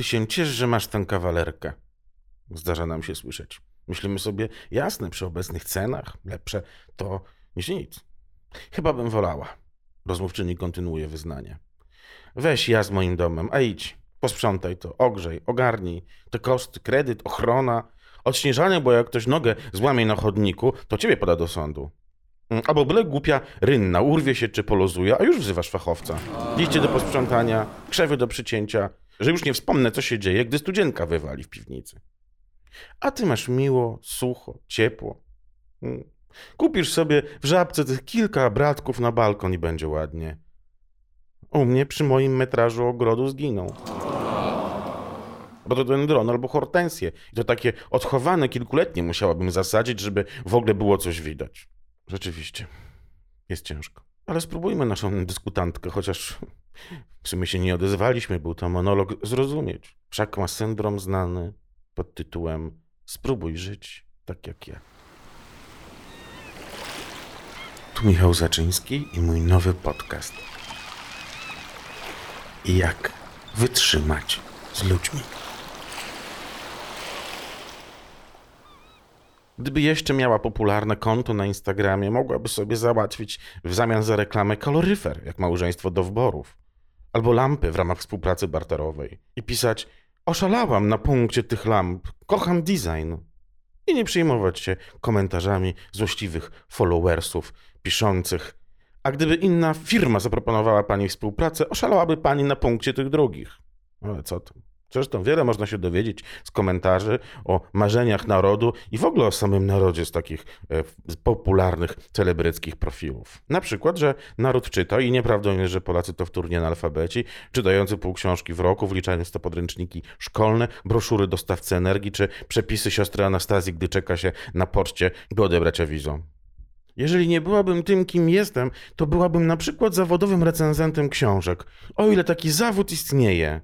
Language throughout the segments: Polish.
ty się ciesz, że masz tę kawalerkę. Zdarza nam się słyszeć. Myślimy sobie, jasne, przy obecnych cenach lepsze to niż nic. Chyba bym wolała. Rozmówczyni kontynuuje wyznanie. Weź ja z moim domem, a idź. Posprzątaj to, ogrzej, ogarnij. Te koszty, kredyt, ochrona, odśnieżanie, bo jak ktoś nogę złamie na chodniku, to ciebie poda do sądu. Mm, Albo byle głupia rynna urwie się czy polozuje, a już wzywasz fachowca. Liście do posprzątania, krzewy do przycięcia, że już nie wspomnę, co się dzieje, gdy studzienka wywali w piwnicy. A ty masz miło, sucho, ciepło. Mm. Kupisz sobie w żabce tych kilka bratków na balkon i będzie ładnie. U mnie przy moim metrażu ogrodu zginął. Bo to dendron albo hortensje. I to takie odchowane kilkuletnie musiałabym zasadzić, żeby w ogóle było coś widać. Rzeczywiście. Jest ciężko. Ale spróbujmy naszą dyskutantkę, chociaż w sumie się nie odezwaliśmy, był to monolog, zrozumieć. Wszak ma syndrom znany pod tytułem Spróbuj żyć tak jak ja. Tu Michał Zaczyński i mój nowy podcast. Jak wytrzymać z ludźmi. Gdyby jeszcze miała popularne konto na Instagramie, mogłaby sobie załatwić w zamian za reklamę kaloryfer, jak małżeństwo do wborów, albo lampy w ramach współpracy barterowej i pisać Oszalałam na punkcie tych lamp, kocham design. I nie przejmować się komentarzami złośliwych followersów piszących. A gdyby inna firma zaproponowała pani współpracę, oszalałaby pani na punkcie tych drugich. Ale co tam? Zresztą wiele można się dowiedzieć z komentarzy o marzeniach narodu i w ogóle o samym narodzie z takich e, popularnych celebryckich profilów. Na przykład, że naród czyta i nieprawdą jest, że Polacy to wtórnie analfabeci, czytający pół książki w roku, wliczając to podręczniki szkolne, broszury dostawcy energii czy przepisy siostry Anastazji, gdy czeka się na poczcie, by odebrać awizą. Jeżeli nie byłabym tym, kim jestem, to byłabym na przykład zawodowym recenzentem książek, o ile taki zawód istnieje.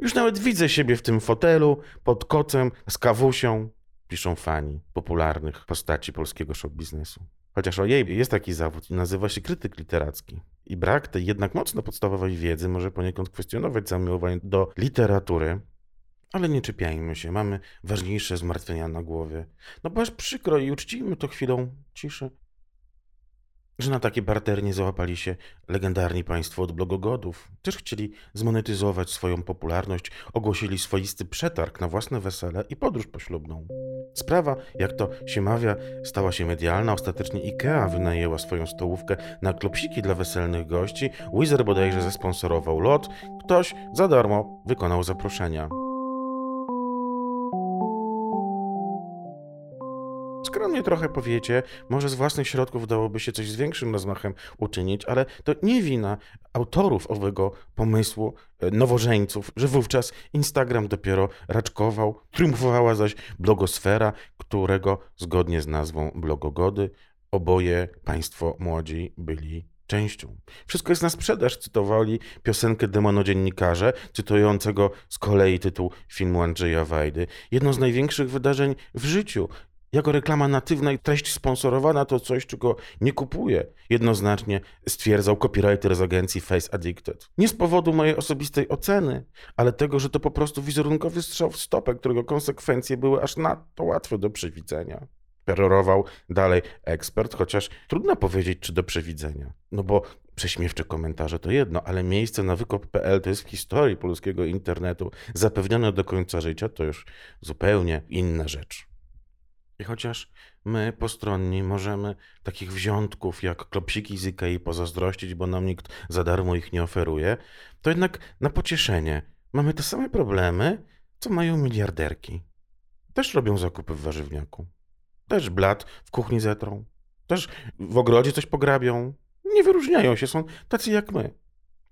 Już nawet widzę siebie w tym fotelu, pod kocem, z kawusią, piszą fani popularnych postaci polskiego show biznesu. Chociaż o jej jest taki zawód i nazywa się krytyk literacki. I brak tej jednak mocno podstawowej wiedzy może poniekąd kwestionować zamiłowanie do literatury, ale nie czepiajmy się, mamy ważniejsze zmartwienia na głowie. No bo aż przykro i uczcijmy to chwilą ciszy że na takie bartery nie załapali się legendarni państwo od blogogodów. Też chcieli zmonetyzować swoją popularność, ogłosili swoisty przetarg na własne wesele i podróż poślubną. Sprawa, jak to się mawia, stała się medialna. Ostatecznie IKEA wynajęła swoją stołówkę na klopsiki dla weselnych gości. Wizer bodajże zesponsorował lot. Ktoś za darmo wykonał zaproszenia. Skromnie trochę powiecie, może z własnych środków dałoby się coś z większym rozmachem uczynić, ale to nie wina autorów owego pomysłu, e, nowożeńców, że wówczas Instagram dopiero raczkował, triumfowała zaś blogosfera, którego zgodnie z nazwą blogogody oboje państwo młodzi byli częścią. Wszystko jest na sprzedaż, cytowali piosenkę demonodziennikarze, cytującego z kolei tytuł filmu Andrzeja Wajdy. Jedno z największych wydarzeń w życiu. Jako reklama natywna i treść sponsorowana to coś, czego nie kupuję, jednoznacznie stwierdzał copywriter z agencji Face Addicted. Nie z powodu mojej osobistej oceny, ale tego, że to po prostu wizerunkowy strzał w stopę, którego konsekwencje były aż nadto łatwe do przewidzenia. Perorował dalej ekspert, chociaż trudno powiedzieć, czy do przewidzenia. No bo prześmiewcze komentarze to jedno, ale miejsce na wykop.pl to jest w historii polskiego internetu zapewnione do końca życia, to już zupełnie inna rzecz. I chociaż my, postronni, możemy takich wziątków jak klopsiki z Ikei pozazdrościć, bo nam nikt za darmo ich nie oferuje, to jednak na pocieszenie mamy te same problemy, co mają miliarderki. Też robią zakupy w warzywniaku. Też blat w kuchni zetrą. Też w ogrodzie coś pograbią. Nie wyróżniają się, są tacy jak my.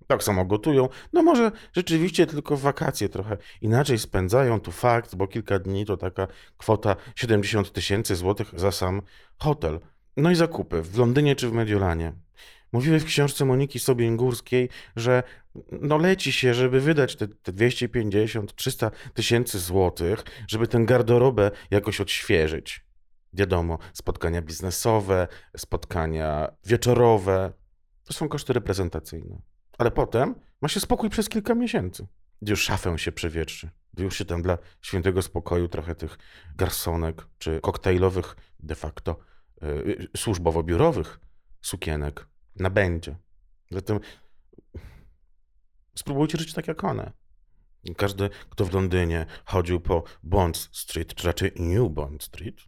Tak samo gotują. No może rzeczywiście tylko wakacje trochę inaczej spędzają, tu fakt, bo kilka dni to taka kwota 70 tysięcy złotych za sam hotel. No i zakupy w Londynie czy w Mediolanie. Mówiły w książce Moniki Sobień-Górskiej, że no leci się, żeby wydać te, te 250-300 tysięcy złotych, żeby tę garderobę jakoś odświeżyć. Wiadomo, spotkania biznesowe, spotkania wieczorowe to są koszty reprezentacyjne ale potem ma się spokój przez kilka miesięcy. gdy już szafę się przewietrzy, gdy już się tam dla świętego spokoju trochę tych garsonek czy koktajlowych de facto yy, służbowo-biurowych sukienek nabędzie. Zatem spróbujcie żyć tak jak one. Każdy, kto w Londynie chodził po Bond Street, czy raczej New Bond Street,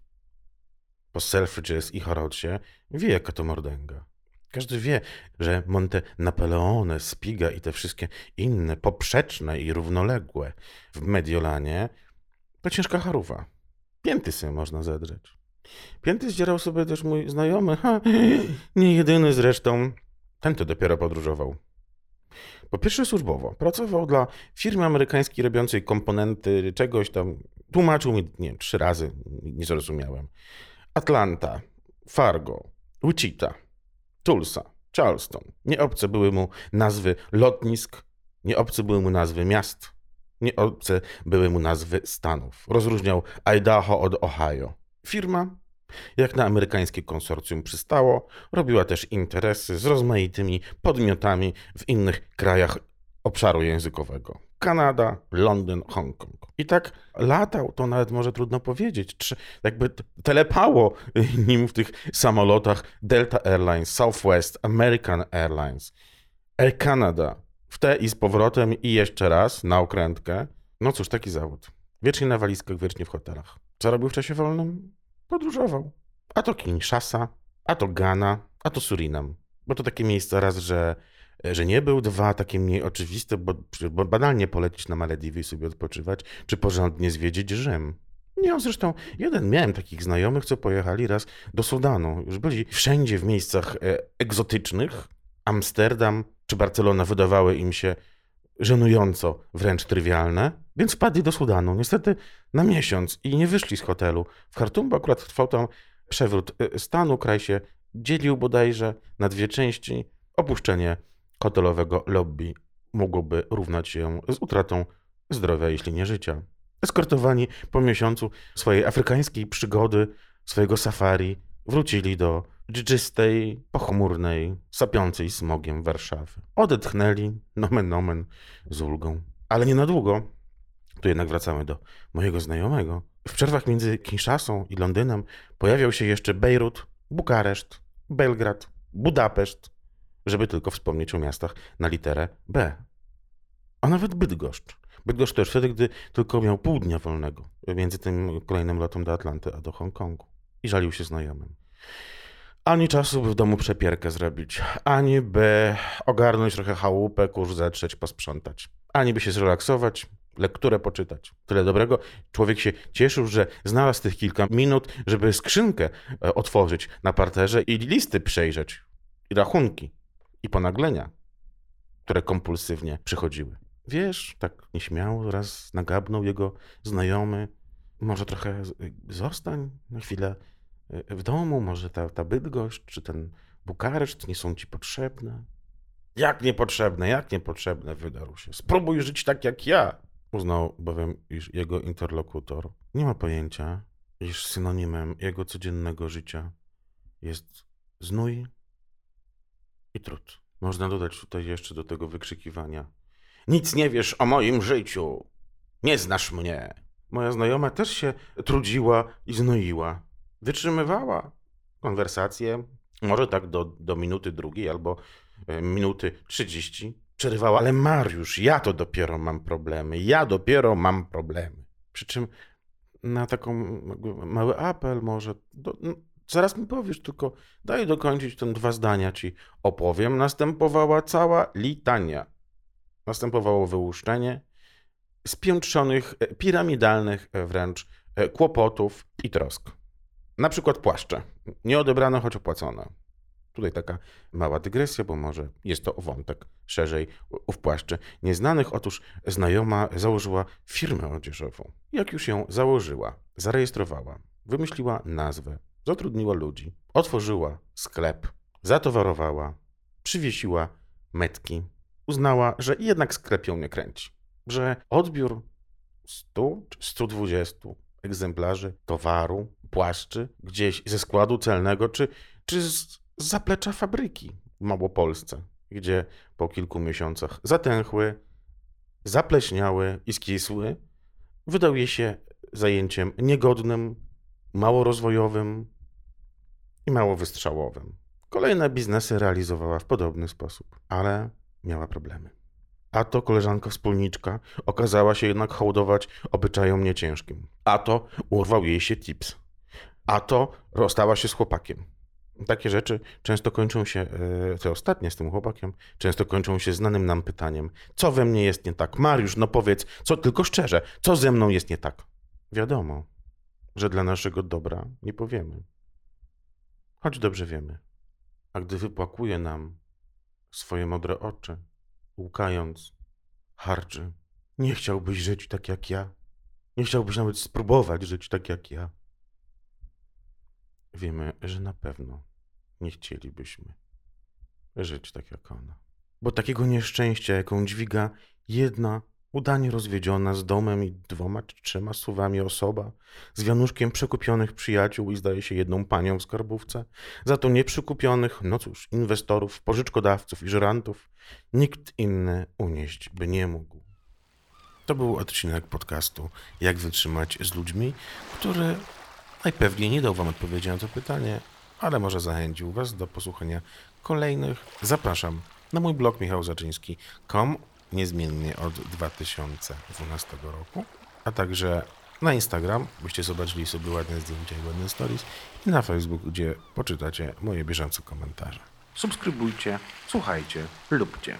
po Selfridges i Harrodsie, wie jaka to mordęga. Każdy wie, że Monte Napoleone, Spiga i te wszystkie inne, poprzeczne i równoległe w Mediolanie to ciężka charuwa. Pięty sobie można zedrzeć. Pięty zdzierał sobie też mój znajomy, ha, nie jedyny zresztą. Ten to dopiero podróżował. Po pierwsze służbowo. Pracował dla firmy amerykańskiej robiącej komponenty czegoś tam. Tłumaczył mi, nie wiem, trzy razy, nie zrozumiałem. Atlanta, Fargo, Wichita, Tulsa, Charleston. Nie obce były mu nazwy lotnisk, nie obce były mu nazwy miast, nie obce były mu nazwy stanów. Rozróżniał Idaho od Ohio. Firma, jak na amerykańskie konsorcjum przystało, robiła też interesy z rozmaitymi podmiotami w innych krajach obszaru językowego. Kanada, Londyn, Hongkong. I tak latał, to nawet może trudno powiedzieć, czy jakby telepało nim w tych samolotach Delta Airlines, Southwest, American Airlines, Air Canada, w te i z powrotem i jeszcze raz na okrętkę. No cóż, taki zawód. Wiecznie na walizkach, wiecznie w hotelach. Co robił w czasie wolnym? Podróżował. A to Kinshasa, a to Ghana, a to Surinam. Bo to takie miejsca raz, że że nie był, dwa takie mniej oczywiste, bo, bo banalnie polecić na Malediwy i sobie odpoczywać, czy porządnie zwiedzić Rzym. Nie, zresztą jeden miałem takich znajomych, co pojechali raz do Sudanu. Już byli wszędzie w miejscach e, egzotycznych. Amsterdam czy Barcelona wydawały im się żenująco wręcz trywialne, więc wpadli do Sudanu. Niestety na miesiąc i nie wyszli z hotelu. W Khartoum akurat trwał tam przewrót e, stanu. Kraj się dzielił bodajże na dwie części. Opuszczenie hotelowego lobby mogłoby równać się z utratą zdrowia, jeśli nie życia. Eskortowani po miesiącu swojej afrykańskiej przygody, swojego safari, wrócili do dżdżystej, pochmurnej, sapiącej smogiem Warszawy. Odetchnęli, nomen nomen, z ulgą. Ale nie na długo. Tu jednak wracamy do mojego znajomego. W przerwach między Kinshasą i Londynem pojawiał się jeszcze Bejrut, Bukareszt, Belgrad, Budapeszt, żeby tylko wspomnieć o miastach na literę B. A nawet Bydgoszcz. Bydgoszcz też wtedy, gdy tylko miał pół dnia wolnego między tym kolejnym lotem do Atlanty a do Hongkongu. I żalił się znajomym. Ani czasu, by w domu przepierkę zrobić, ani by ogarnąć trochę chałupę, kurz zetrzeć, posprzątać, ani by się zrelaksować, lekturę poczytać. Tyle dobrego. Człowiek się cieszył, że znalazł tych kilka minut, żeby skrzynkę e, otworzyć na parterze i listy przejrzeć, i rachunki i ponaglenia, które kompulsywnie przychodziły. Wiesz, tak nieśmiało raz nagabnął jego znajomy, może trochę zostań na chwilę e, w domu, może ta, ta czy ten Bukareszt nie są ci potrzebne. Jak niepotrzebne, jak niepotrzebne, wydarł się. Spróbuj żyć tak jak ja. Uznał bowiem, iż jego interlokutor nie ma pojęcia, iż synonimem jego codziennego życia jest znój i trud. Można dodać tutaj jeszcze do tego wykrzykiwania. Nic nie wiesz o moim życiu. Nie znasz mnie. Moja znajoma też się trudziła i znoiła. Wytrzymywała konwersację, może tak do, do minuty drugiej albo e, minuty trzydzieści. Przerywała, ale Mariusz, ja to dopiero mam problemy. Ja dopiero mam problemy. Przy czym na taką mały apel może do, Zaraz mi powiesz, tylko daj dokończyć ten dwa zdania ci opowiem. Następowała cała litania. Następowało wyłuszczenie spiętrzonych, e, piramidalnych e, wręcz e, kłopotów i trosk. Na przykład płaszcze. Nie odebrane, choć opłacone. Tutaj taka mała dygresja, bo może jest to wątek szerzej w płaszczy nieznanych. Otóż znajoma założyła firmę odzieżową. Jak już ją założyła, zarejestrowała, wymyśliła nazwę, zatrudniła ludzi, otworzyła sklep, zatowarowała, przywiesiła metki. Uznała, że jednak sklep ją nie kręci, że odbiór 100 czy 120 egzemplarzy towaru, płaszczy gdzieś ze składu celnego, czy, czy z zaplecza fabryki w Małopolsce, gdzie po kilku miesiącach zatęchły, zapleśniały i skisły, wydał jej się zajęciem niegodnym, mało rozwojowym i mało wystrzałowym. Kolejne biznesy realizowała w podobny sposób, ale miała problemy. A to koleżanka wspólniczka okazała się jednak hołdować obyczajom nieciężkim. A to urwał jej się tips. A to rozstała się z chłopakiem. Takie rzeczy często kończą się, e, te ostatnie z tym chłopakiem, często kończą się znanym nam pytaniem: co we mnie jest nie tak? Mariusz, no powiedz, co tylko szczerze, co ze mną jest nie tak? Wiadomo, że dla naszego dobra nie powiemy. Choć dobrze wiemy. A gdy wypłakuje nam swoje modre oczy, łkając, harczy, nie chciałbyś żyć tak jak ja. Nie chciałbyś nawet spróbować żyć tak jak ja. Wiemy, że na pewno nie chcielibyśmy żyć tak jak ona. Bo takiego nieszczęścia, jaką dźwiga jedna udanie rozwiedziona z domem i dwoma czy trzema suwami osoba, z wianuszkiem przekupionych przyjaciół i zdaje się jedną panią w skarbówce, za to nieprzykupionych, no cóż, inwestorów, pożyczkodawców i żerantów, nikt inny unieść by nie mógł. To był odcinek podcastu Jak wytrzymać z ludźmi, który najpewniej nie dał Wam odpowiedzi na to pytanie, ale może zachęcił Was do posłuchania kolejnych. Zapraszam na mój blog michałzaczyński.com niezmiennie od 2012 roku, a także na Instagram, byście zobaczyli sobie ładne zdjęcia i ładne stories i na Facebook, gdzie poczytacie moje bieżące komentarze. Subskrybujcie, słuchajcie, lubcie.